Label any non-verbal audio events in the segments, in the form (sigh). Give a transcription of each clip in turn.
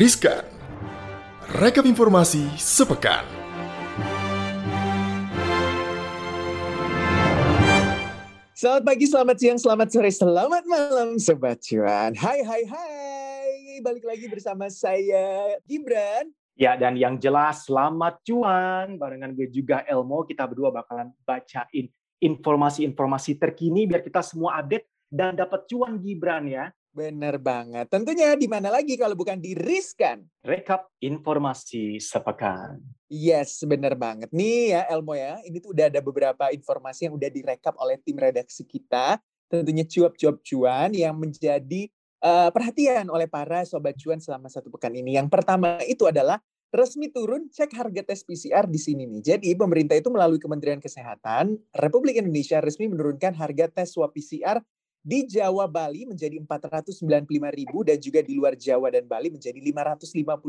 Riskan. Rekap informasi sepekan. Selamat pagi, selamat siang, selamat sore, selamat malam Sobat Cuan. Hai, hai, hai. Balik lagi bersama saya, Gibran. Ya, dan yang jelas selamat cuan. Barengan gue juga Elmo, kita berdua bakalan bacain informasi-informasi terkini biar kita semua update dan dapat cuan Gibran ya. Bener banget. Tentunya di mana lagi kalau bukan di Riskan. Rekap informasi sepekan. Yes, bener banget. Nih ya Elmo ya, ini tuh udah ada beberapa informasi yang udah direkap oleh tim redaksi kita. Tentunya cuap-cuap cuan yang menjadi uh, perhatian oleh para sobat cuan selama satu pekan ini. Yang pertama itu adalah resmi turun cek harga tes PCR di sini nih. Jadi pemerintah itu melalui Kementerian Kesehatan Republik Indonesia resmi menurunkan harga tes swab PCR di Jawa Bali menjadi 495.000 dan juga di luar Jawa dan Bali menjadi 550.000.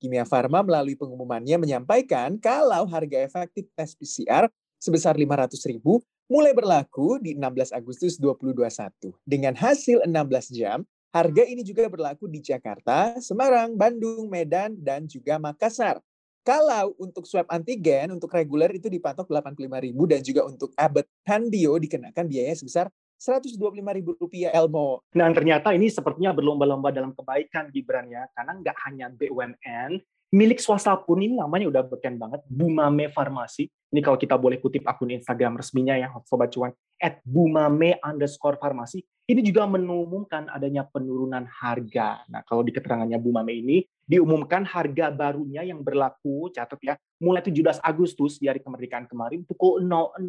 Kimia Farma melalui pengumumannya menyampaikan kalau harga efektif tes PCR sebesar 500.000 mulai berlaku di 16 Agustus 2021. Dengan hasil 16 jam, Harga ini juga berlaku di Jakarta, Semarang, Bandung, Medan, dan juga Makassar. Kalau untuk swab antigen untuk reguler itu dipatok 85.000 dan juga untuk Abbott Pandio dikenakan biaya sebesar Rp125.000 Elmo. Nah ternyata ini sepertinya berlomba-lomba dalam kebaikan Gibran ya, karena nggak hanya BUMN, milik swasta pun ini namanya udah beken banget Bumame Farmasi. Ini kalau kita boleh kutip akun Instagram resminya ya Sobat Cuan at Bumame underscore Farmasi. Ini juga mengumumkan adanya penurunan harga. Nah kalau di keterangannya Bumame ini diumumkan harga barunya yang berlaku catat ya mulai 17 Agustus di hari kemerdekaan kemarin pukul 00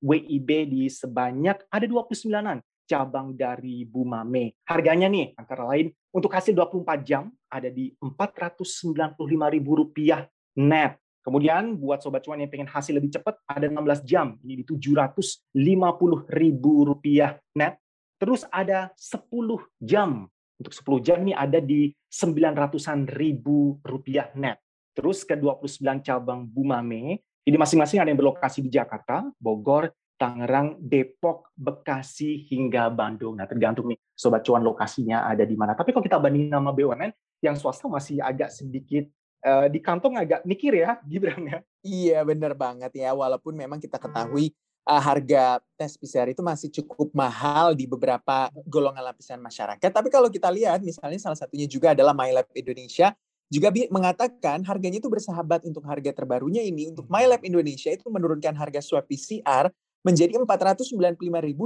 WIB di sebanyak ada 29-an cabang dari Bumame. Harganya nih antara lain untuk hasil 24 jam ada di Rp495.000 net. Kemudian buat sobat cuan yang pengen hasil lebih cepat ada 16 jam ini di Rp750.000 net. Terus ada 10 jam. Untuk 10 jam ini ada di 900-an ribu rupiah net. Terus ke 29 cabang Bumame, ini masing-masing ada yang berlokasi di Jakarta, Bogor, Tangerang, Depok, Bekasi, hingga Bandung. Nah, tergantung nih sobat cuan lokasinya ada di mana. Tapi kalau kita bandingin nama BUMN, yang swasta masih agak sedikit uh, di kantong agak mikir ya, (laughs) Gibran ya. Iya, bener banget ya. Walaupun memang kita ketahui uh, harga tes PCR itu masih cukup mahal di beberapa golongan lapisan masyarakat. Tapi kalau kita lihat, misalnya salah satunya juga adalah MyLab Indonesia, juga mengatakan harganya itu bersahabat untuk harga terbarunya ini. Untuk MyLab Indonesia itu menurunkan harga swab PCR menjadi 495.000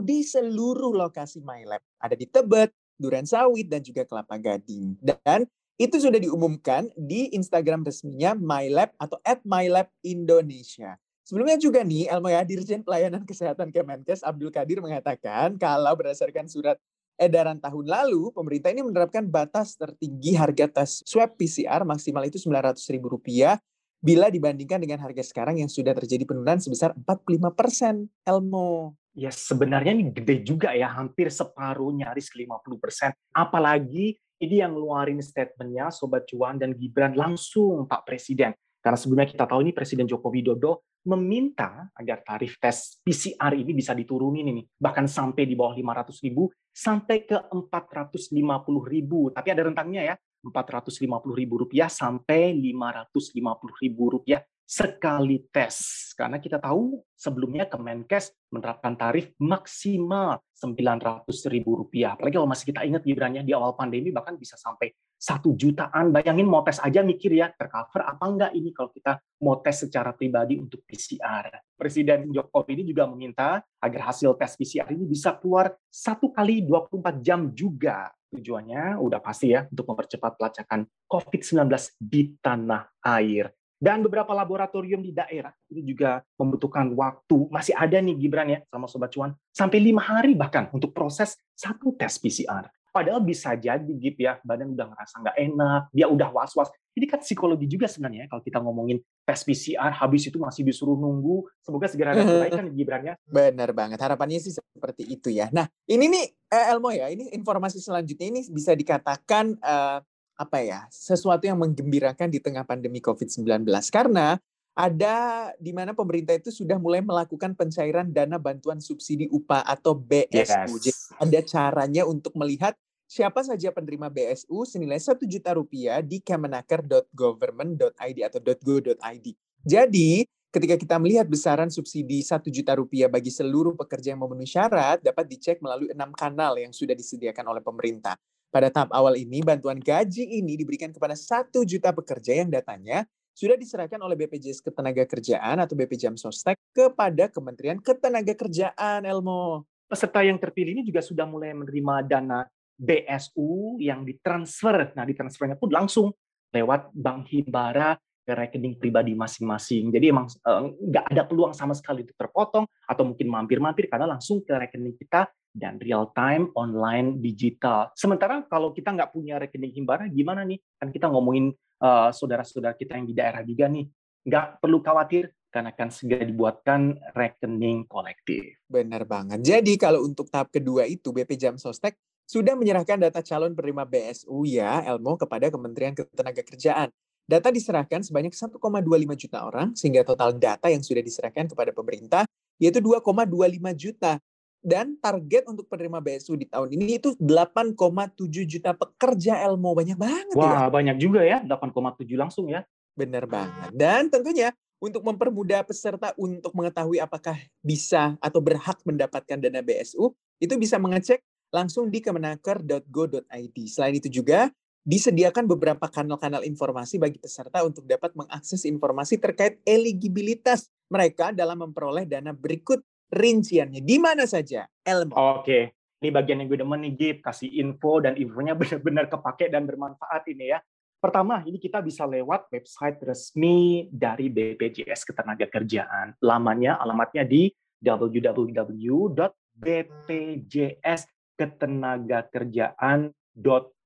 di seluruh lokasi MyLab. Ada di Tebet, Duren Sawit, dan juga Kelapa Gading. Dan itu sudah diumumkan di Instagram resminya MyLab atau at MyLab Indonesia. Sebelumnya juga nih, Elmo ya, Dirjen Pelayanan Kesehatan Kemenkes Abdul Kadir mengatakan kalau berdasarkan surat edaran tahun lalu, pemerintah ini menerapkan batas tertinggi harga tes swab PCR maksimal itu Rp900.000 bila dibandingkan dengan harga sekarang yang sudah terjadi penurunan sebesar 45 persen, Elmo. Ya sebenarnya ini gede juga ya, hampir separuh nyaris 50 persen. Apalagi ini yang ngeluarin statementnya Sobat Cuan dan Gibran langsung Pak Presiden. Karena sebelumnya kita tahu ini Presiden Joko Widodo meminta agar tarif tes PCR ini bisa diturunin ini bahkan sampai di bawah 500 ribu sampai ke 450 ribu tapi ada rentangnya ya Rp450.000 sampai Rp550.000 sekali tes. Karena kita tahu sebelumnya Kemenkes menerapkan tarif maksimal Rp900.000. Apalagi kalau masih kita ingat Gibrannya di awal pandemi bahkan bisa sampai satu jutaan. Bayangin mau tes aja mikir ya, tercover apa enggak ini kalau kita mau tes secara pribadi untuk PCR. Presiden Jokowi ini juga meminta agar hasil tes PCR ini bisa keluar satu kali 24 jam juga. Tujuannya udah pasti ya untuk mempercepat pelacakan COVID-19 di tanah air. Dan beberapa laboratorium di daerah ini juga membutuhkan waktu. Masih ada nih Gibran ya sama Sobat Cuan. Sampai lima hari bahkan untuk proses satu tes PCR. Padahal bisa jadi Gip ya, badan udah ngerasa nggak enak, dia udah was-was. Ini kan psikologi juga sebenarnya ya, kalau kita ngomongin tes PCR, habis itu masih disuruh nunggu. Semoga segera ada perbaikan Gibran ya. Benar banget, harapannya sih seperti itu ya. Nah ini nih eh, Elmo ya, ini informasi selanjutnya ini bisa dikatakan uh, apa ya, sesuatu yang menggembirakan di tengah pandemi COVID-19. Karena ada di mana pemerintah itu sudah mulai melakukan pencairan dana bantuan subsidi upah atau BSU. Yes. Jadi ada caranya untuk melihat siapa saja penerima BSU senilai 1 juta rupiah di kemenaker.government.id atau .go.id. Jadi, ketika kita melihat besaran subsidi 1 juta rupiah bagi seluruh pekerja yang memenuhi syarat, dapat dicek melalui enam kanal yang sudah disediakan oleh pemerintah. Pada tahap awal ini, bantuan gaji ini diberikan kepada 1 juta pekerja yang datanya sudah diserahkan oleh BPJS Ketenagakerjaan atau BP Jam Sostek kepada Kementerian Ketenagakerjaan, Elmo. Peserta yang terpilih ini juga sudah mulai menerima dana BSU yang ditransfer. Nah, ditransfernya pun langsung lewat Bank Himbara ke rekening pribadi masing-masing. Jadi emang eh, nggak ada peluang sama sekali untuk terpotong atau mungkin mampir-mampir karena langsung ke rekening kita dan real time online digital. Sementara kalau kita nggak punya rekening Himbara, gimana nih? Kan kita ngomongin uh, saudara-saudara kita yang di daerah juga nih, nggak perlu khawatir karena akan segera dibuatkan rekening kolektif. Benar banget. Jadi kalau untuk tahap kedua itu BP Jam Sostek sudah menyerahkan data calon penerima BSU ya Elmo kepada Kementerian Ketenagakerjaan. Data diserahkan sebanyak 1,25 juta orang, sehingga total data yang sudah diserahkan kepada pemerintah yaitu 2,25 juta. Dan target untuk penerima BSU di tahun ini itu 8,7 juta pekerja Elmo. Banyak banget Wah, ya. banyak juga ya, 8,7 langsung ya. Benar banget. Dan tentunya untuk mempermudah peserta untuk mengetahui apakah bisa atau berhak mendapatkan dana BSU, itu bisa mengecek langsung di kemenaker.go.id. Selain itu juga, disediakan beberapa kanal-kanal informasi bagi peserta untuk dapat mengakses informasi terkait eligibilitas mereka dalam memperoleh dana berikut rinciannya. Di mana saja? Elmo. Oke. Ini bagian yang gue demen nih, Gip. Kasih info dan infonya (laughs) benar-benar kepake dan bermanfaat ini ya. Pertama, ini kita bisa lewat website resmi dari BPJS Ketenagakerjaan. Lamanya, alamatnya di www.bpjsketenagakerjaan.com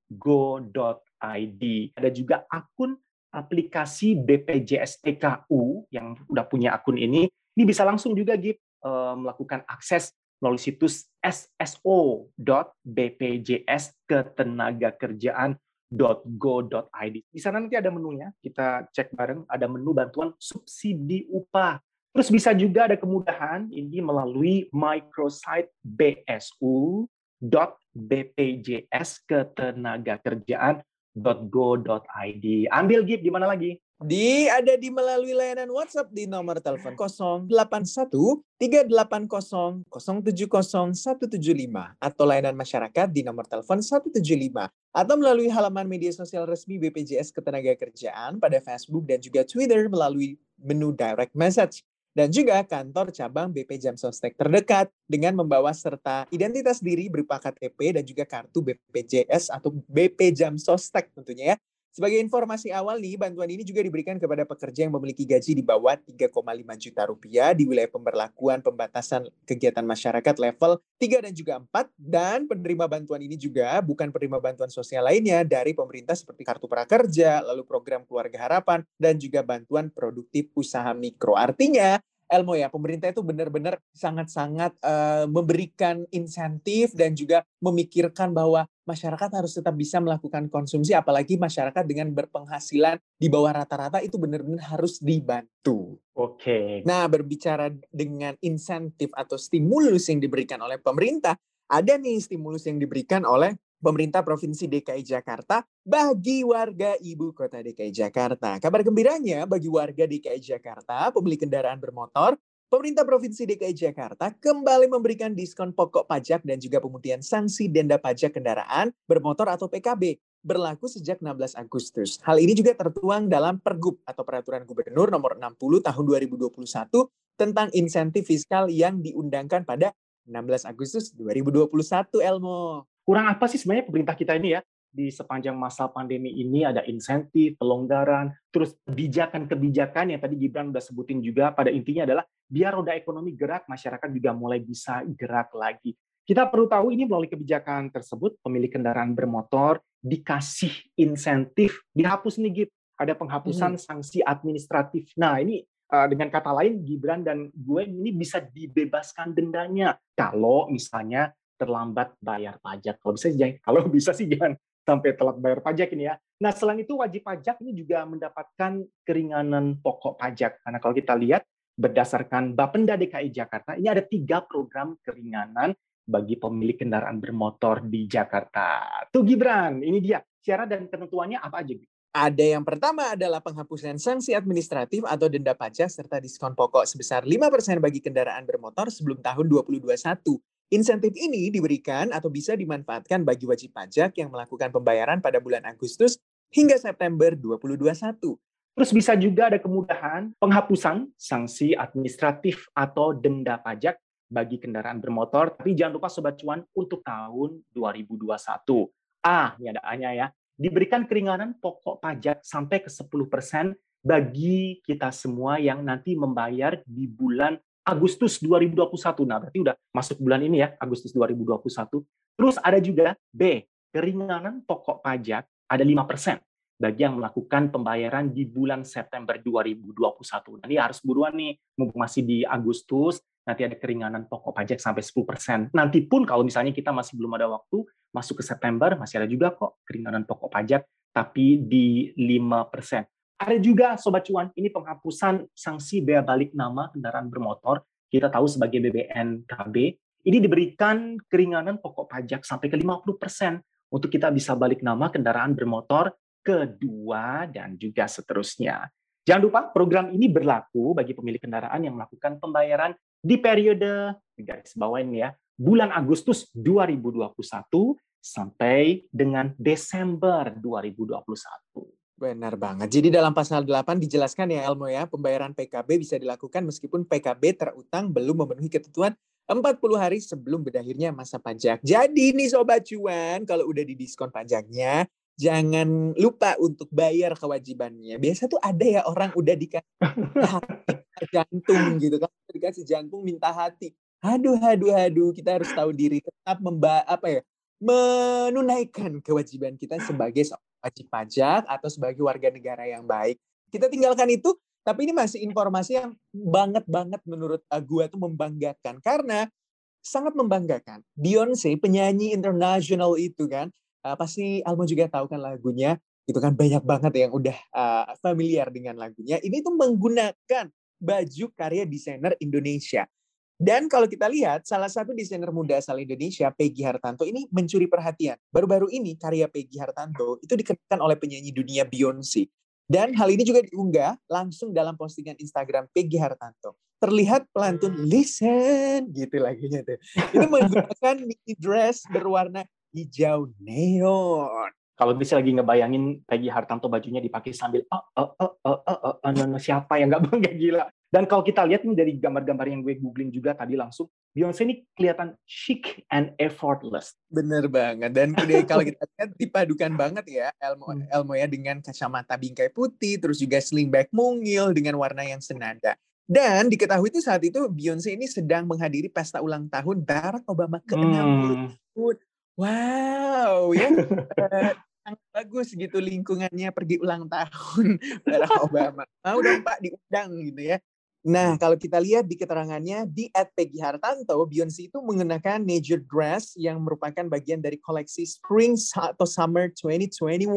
go.id. Ada juga akun aplikasi BPJS TKU yang udah punya akun ini. Ini bisa langsung juga Gip uh, melakukan akses melalui situs sso.bpjsketenagakerjaan.go.id. Di sana nanti ada menunya, kita cek bareng, ada menu bantuan subsidi upah. Terus bisa juga ada kemudahan ini melalui microsite BSU bpjsketenagakerjaan.go.id. Ambil gift di mana lagi? Di ada di melalui layanan WhatsApp di nomor telepon 081 380 070 175 atau layanan masyarakat di nomor telepon 175 atau melalui halaman media sosial resmi BPJS Ketenagakerjaan pada Facebook dan juga Twitter melalui menu direct message dan juga kantor cabang BP Jam Sostek terdekat dengan membawa serta identitas diri berupa KTP dan juga kartu BPJS atau BP Jam Sostek tentunya ya. Sebagai informasi awal nih, bantuan ini juga diberikan kepada pekerja yang memiliki gaji di bawah 3,5 juta rupiah di wilayah pemberlakuan pembatasan kegiatan masyarakat level 3 dan juga 4. Dan penerima bantuan ini juga bukan penerima bantuan sosial lainnya dari pemerintah seperti Kartu Prakerja, lalu program Keluarga Harapan, dan juga bantuan produktif usaha mikro. Artinya, Elmo ya, pemerintah itu benar-benar sangat-sangat uh, memberikan insentif dan juga memikirkan bahwa masyarakat harus tetap bisa melakukan konsumsi, apalagi masyarakat dengan berpenghasilan di bawah rata-rata itu benar-benar harus dibantu. Oke. Okay. Nah, berbicara dengan insentif atau stimulus yang diberikan oleh pemerintah, ada nih stimulus yang diberikan oleh pemerintah Provinsi DKI Jakarta bagi warga ibu kota DKI Jakarta. Kabar gembiranya bagi warga DKI Jakarta, pemilik kendaraan bermotor, pemerintah Provinsi DKI Jakarta kembali memberikan diskon pokok pajak dan juga pemutihan sanksi denda pajak kendaraan bermotor atau PKB berlaku sejak 16 Agustus. Hal ini juga tertuang dalam Pergub atau Peraturan Gubernur nomor 60 tahun 2021 tentang insentif fiskal yang diundangkan pada 16 Agustus 2021, Elmo kurang apa sih sebenarnya pemerintah kita ini ya di sepanjang masa pandemi ini ada insentif, pelonggaran, terus kebijakan-kebijakan yang tadi Gibran udah sebutin juga pada intinya adalah biar roda ekonomi gerak, masyarakat juga mulai bisa gerak lagi. Kita perlu tahu ini melalui kebijakan tersebut, pemilik kendaraan bermotor dikasih insentif, dihapus nih Gib, ada penghapusan hmm. sanksi administratif. Nah ini uh, dengan kata lain Gibran dan gue ini bisa dibebaskan dendanya kalau misalnya terlambat bayar pajak. Kalau bisa jangan, kalau (laughs) bisa sih jangan sampai telat bayar pajak ini ya. Nah, selain itu wajib pajak ini juga mendapatkan keringanan pokok pajak. Karena kalau kita lihat berdasarkan Bapenda DKI Jakarta, ini ada tiga program keringanan bagi pemilik kendaraan bermotor di Jakarta. Tuh Gibran, ini dia. Syarat dan ketentuannya apa aja? Ada yang pertama adalah penghapusan sanksi administratif atau denda pajak serta diskon pokok sebesar 5% bagi kendaraan bermotor sebelum tahun 2021. Insentif ini diberikan atau bisa dimanfaatkan bagi wajib pajak yang melakukan pembayaran pada bulan Agustus hingga September 2021. Terus bisa juga ada kemudahan penghapusan sanksi administratif atau denda pajak bagi kendaraan bermotor. Tapi jangan lupa Sobat Cuan untuk tahun 2021. Ah, ini ada A-nya ya. Diberikan keringanan pokok pajak sampai ke 10% bagi kita semua yang nanti membayar di bulan Agustus 2021. Nah, berarti udah masuk bulan ini ya, Agustus 2021. Terus ada juga B, keringanan pokok pajak ada 5% bagi yang melakukan pembayaran di bulan September 2021. Nanti harus buruan nih, mumpung masih di Agustus, nanti ada keringanan pokok pajak sampai 10%. Nanti pun kalau misalnya kita masih belum ada waktu, masuk ke September, masih ada juga kok keringanan pokok pajak, tapi di 5%. Ada juga Sobat Cuan, ini penghapusan sanksi bea balik nama kendaraan bermotor, kita tahu sebagai BBNKB, ini diberikan keringanan pokok pajak sampai ke 50% untuk kita bisa balik nama kendaraan bermotor kedua, dan juga seterusnya. Jangan lupa program ini berlaku bagi pemilik kendaraan yang melakukan pembayaran di periode garis bawah ini ya, bulan Agustus 2021 sampai dengan Desember 2021. Benar banget. Jadi dalam pasal 8 dijelaskan ya Elmo ya, pembayaran PKB bisa dilakukan meskipun PKB terutang belum memenuhi ketentuan 40 hari sebelum berakhirnya masa pajak. Jadi nih Sobat Cuan, kalau udah didiskon pajaknya, jangan lupa untuk bayar kewajibannya. Biasa tuh ada ya orang udah dikasih jantung gitu kan, dikasih jantung minta hati. Aduh, aduh, aduh, kita harus tahu diri tetap memba apa ya menunaikan kewajiban kita sebagai wajib pajak atau sebagai warga negara yang baik. Kita tinggalkan itu, tapi ini masih informasi yang banget banget menurut uh, gua tuh membanggakan karena sangat membanggakan. Beyonce penyanyi internasional itu kan uh, pasti Almo juga tahu kan lagunya itu kan banyak banget yang udah uh, familiar dengan lagunya. Ini tuh menggunakan baju karya desainer Indonesia. Dan kalau kita lihat, salah satu desainer muda asal Indonesia, Peggy Hartanto, ini mencuri perhatian. Baru-baru ini, karya Peggy Hartanto itu dikenakan oleh penyanyi dunia Beyonce. Dan hal ini juga diunggah langsung dalam postingan Instagram Peggy Hartanto. Terlihat pelantun listen gitu lagunya tuh. Itu menggunakan mini dress berwarna hijau neon. Kalau bisa lagi ngebayangin Peggy Hartanto bajunya dipakai sambil oh oh oh oh oh, oh, oh no, no, siapa yang nggak bangga gila. Dan kalau kita lihat nih dari gambar-gambar yang gue googling juga tadi langsung, Beyonce ini kelihatan chic and effortless. Bener banget. Dan (laughs) kalau kita lihat dipadukan banget ya Elmo, hmm. Elmo ya dengan kacamata bingkai putih, terus juga slingback mungil dengan warna yang senada. Dan diketahui itu saat itu Beyonce ini sedang menghadiri pesta ulang tahun Barack Obama ke-60 hmm. Wow, ya. uh, (laughs) bagus gitu lingkungannya pergi ulang tahun (laughs) Barack Obama. Mau dong Pak diundang gitu ya. Nah, kalau kita lihat di keterangannya di at Peggy Hartanto, Beyonce itu mengenakan nature dress yang merupakan bagian dari koleksi Spring atau Summer 2021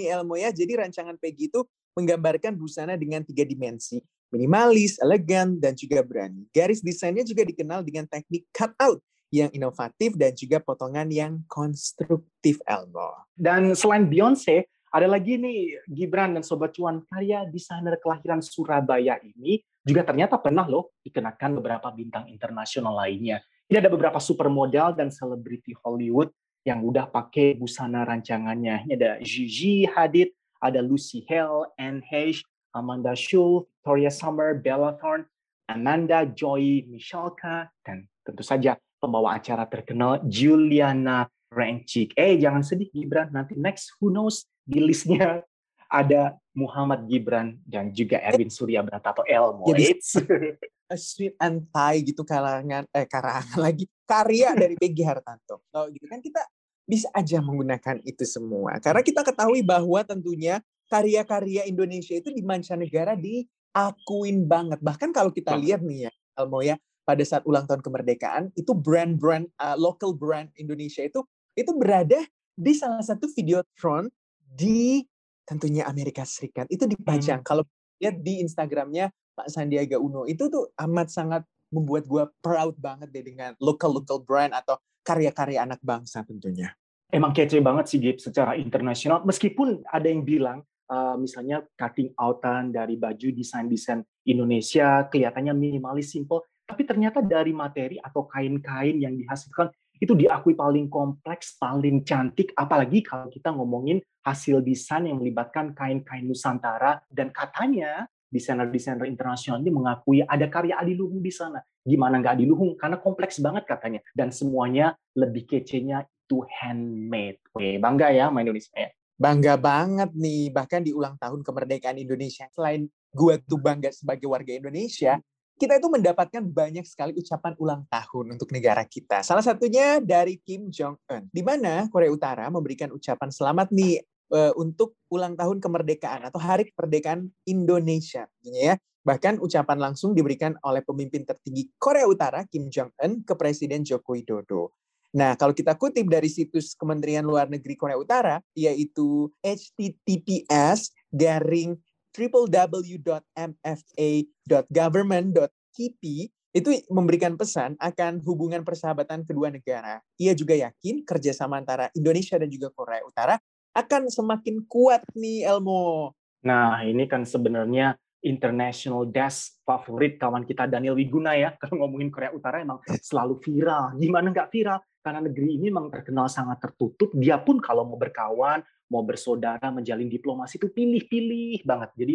nih Elmo ya. Jadi rancangan Peggy itu menggambarkan busana dengan tiga dimensi, minimalis, elegan, dan juga berani. Garis desainnya juga dikenal dengan teknik cut out yang inovatif dan juga potongan yang konstruktif Elmo. Dan selain Beyonce, ada lagi nih Gibran dan Sobat Cuan karya desainer kelahiran Surabaya ini juga ternyata pernah loh dikenakan beberapa bintang internasional lainnya. Ini ada beberapa supermodel dan selebriti Hollywood yang udah pakai busana rancangannya. Ini ada Gigi Hadid, ada Lucy Hale, Anne Heche, Amanda Schultz, Victoria Summer, Bella Thorne, Amanda Joy Michalka, dan tentu saja pembawa acara terkenal Juliana Rencik. Eh, jangan sedih Gibran, nanti next who knows di listnya ada Muhammad Gibran dan juga Erwin Surya Brata atau Elmo. Jadi, (laughs) a sweet and tie gitu kalangan eh karangan (laughs) lagi karya dari Peggy Hartanto. Oh gitu kan kita bisa aja menggunakan itu semua. Karena kita ketahui bahwa tentunya karya-karya Indonesia itu di mancanegara diakuin banget. Bahkan kalau kita lihat nih ya, Elmo ya, pada saat ulang tahun kemerdekaan itu brand-brand uh, local brand Indonesia itu itu berada di salah satu videotron di tentunya Amerika Serikat itu dipajang. Hmm. Kalau lihat di Instagramnya Pak Sandiaga Uno itu tuh amat sangat membuat gue proud banget deh dengan local local brand atau karya-karya anak bangsa tentunya. Emang kece banget sih Gip secara internasional. Meskipun ada yang bilang uh, misalnya cutting outan dari baju desain-desain Indonesia kelihatannya minimalis simple, tapi ternyata dari materi atau kain-kain yang dihasilkan itu diakui paling kompleks, paling cantik, apalagi kalau kita ngomongin hasil desain yang melibatkan kain-kain Nusantara dan katanya desainer-desainer internasional ini mengakui ada karya adiluhung di sana. Gimana nggak adiluhung? Karena kompleks banget katanya. Dan semuanya lebih kecenya itu handmade. Oke, bangga ya sama Indonesia ya. Bangga banget nih, bahkan di ulang tahun kemerdekaan Indonesia. Selain gue tuh bangga sebagai warga Indonesia, kita itu mendapatkan banyak sekali ucapan ulang tahun untuk negara kita. Salah satunya dari Kim Jong Un, di mana Korea Utara memberikan ucapan selamat nih uh, untuk ulang tahun kemerdekaan atau Hari Kemerdekaan Indonesia, ya. Bahkan ucapan langsung diberikan oleh pemimpin tertinggi Korea Utara Kim Jong Un ke Presiden Joko Widodo. Nah, kalau kita kutip dari situs Kementerian Luar Negeri Korea Utara, yaitu https garing www.mfa.government.kp itu memberikan pesan akan hubungan persahabatan kedua negara. Ia juga yakin kerjasama antara Indonesia dan juga Korea Utara akan semakin kuat nih Elmo. Nah ini kan sebenarnya international desk favorit kawan kita Daniel Wiguna ya. (laughs) Kalau ngomongin Korea Utara emang selalu viral. Gimana nggak viral? Karena negeri ini memang terkenal sangat tertutup. Dia pun kalau mau berkawan, mau bersaudara, menjalin diplomasi itu pilih-pilih banget. Jadi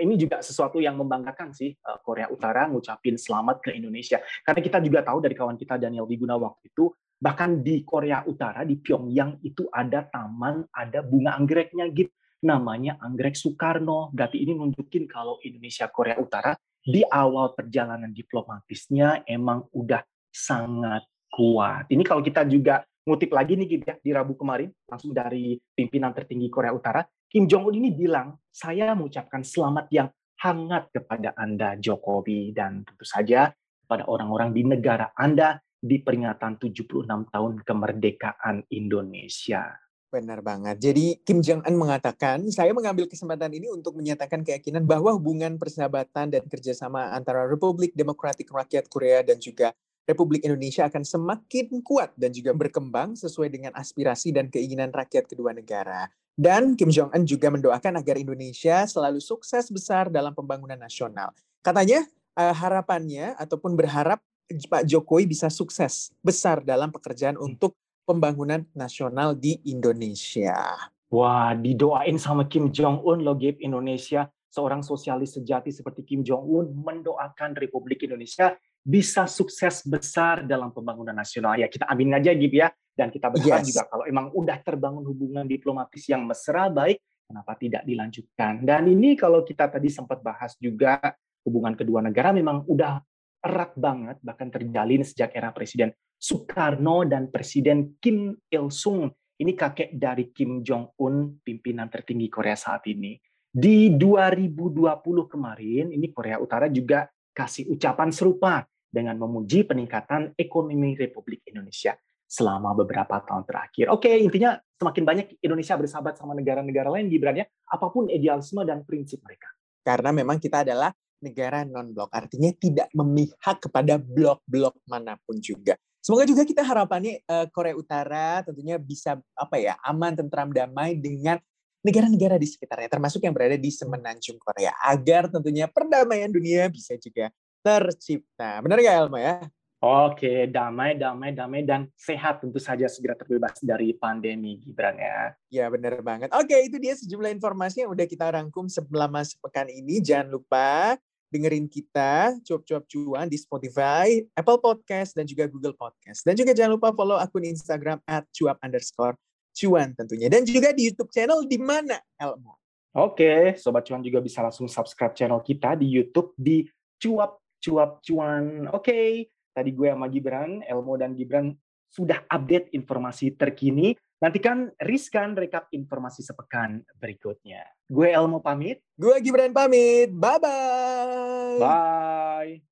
ini juga sesuatu yang membanggakan sih eh, Korea Utara ngucapin selamat ke Indonesia. Karena kita juga tahu dari kawan kita Daniel Wiguna waktu itu, bahkan di Korea Utara, di Pyongyang itu ada taman, ada bunga anggreknya gitu. Namanya anggrek Soekarno. Berarti ini nunjukin kalau Indonesia Korea Utara di awal perjalanan diplomatisnya emang udah sangat kuat. Ini kalau kita juga ngutip lagi nih gitu ya di Rabu kemarin langsung dari pimpinan tertinggi Korea Utara Kim Jong Un ini bilang saya mengucapkan selamat yang hangat kepada Anda Jokowi dan tentu saja kepada orang-orang di negara Anda di peringatan 76 tahun kemerdekaan Indonesia. Benar banget. Jadi Kim Jong Un mengatakan, saya mengambil kesempatan ini untuk menyatakan keyakinan bahwa hubungan persahabatan dan kerjasama antara Republik Demokratik Rakyat Korea dan juga Republik Indonesia akan semakin kuat dan juga berkembang sesuai dengan aspirasi dan keinginan rakyat kedua negara. Dan Kim Jong Un juga mendoakan agar Indonesia selalu sukses besar dalam pembangunan nasional. Katanya uh, harapannya ataupun berharap Pak Jokowi bisa sukses besar dalam pekerjaan hmm. untuk pembangunan nasional di Indonesia. Wah, didoain sama Kim Jong Un loh, Gip Indonesia seorang sosialis sejati seperti Kim Jong Un mendoakan Republik Indonesia bisa sukses besar dalam pembangunan nasional. Ya kita amin aja gitu ya. Dan kita berharap yes. juga kalau emang udah terbangun hubungan diplomatis yang mesra baik, kenapa tidak dilanjutkan? Dan ini kalau kita tadi sempat bahas juga hubungan kedua negara memang udah erat banget, bahkan terjalin sejak era Presiden Soekarno dan Presiden Kim Il Sung. Ini kakek dari Kim Jong Un, pimpinan tertinggi Korea saat ini. Di 2020 kemarin, ini Korea Utara juga kasih ucapan serupa dengan memuji peningkatan ekonomi Republik Indonesia selama beberapa tahun terakhir. Oke, intinya semakin banyak Indonesia bersahabat sama negara-negara lain, Gibran ya, apa pun idealisme dan prinsip mereka. Karena memang kita adalah negara non-blok, artinya tidak memihak kepada blok-blok mana pun juga. Semoga juga kita harapannya uh, Korea Utara tentunya bisa apa ya aman, tentram, damai dengan negara-negara di sekitarnya, termasuk yang berada di semenanjung Korea, agar tentunya perdamaian dunia bisa juga tercipta. Benar nggak Elma ya? Oke, damai, damai, damai, dan sehat tentu saja segera terbebas dari pandemi, Gibran ya. Ya, benar banget. Oke, itu dia sejumlah informasi yang udah kita rangkum selama sepekan ini. Jangan lupa dengerin kita cuap-cuap cuan di Spotify, Apple Podcast, dan juga Google Podcast. Dan juga jangan lupa follow akun Instagram at cuap underscore cuan tentunya. Dan juga di YouTube channel di mana, Elmo? Oke, Sobat Cuan juga bisa langsung subscribe channel kita di YouTube di cuap cuap cuan. Oke, okay. tadi gue sama Gibran, Elmo dan Gibran sudah update informasi terkini. Nantikan Rizkan rekap informasi sepekan berikutnya. Gue Elmo pamit. Gue Gibran pamit. Bye-bye. Bye.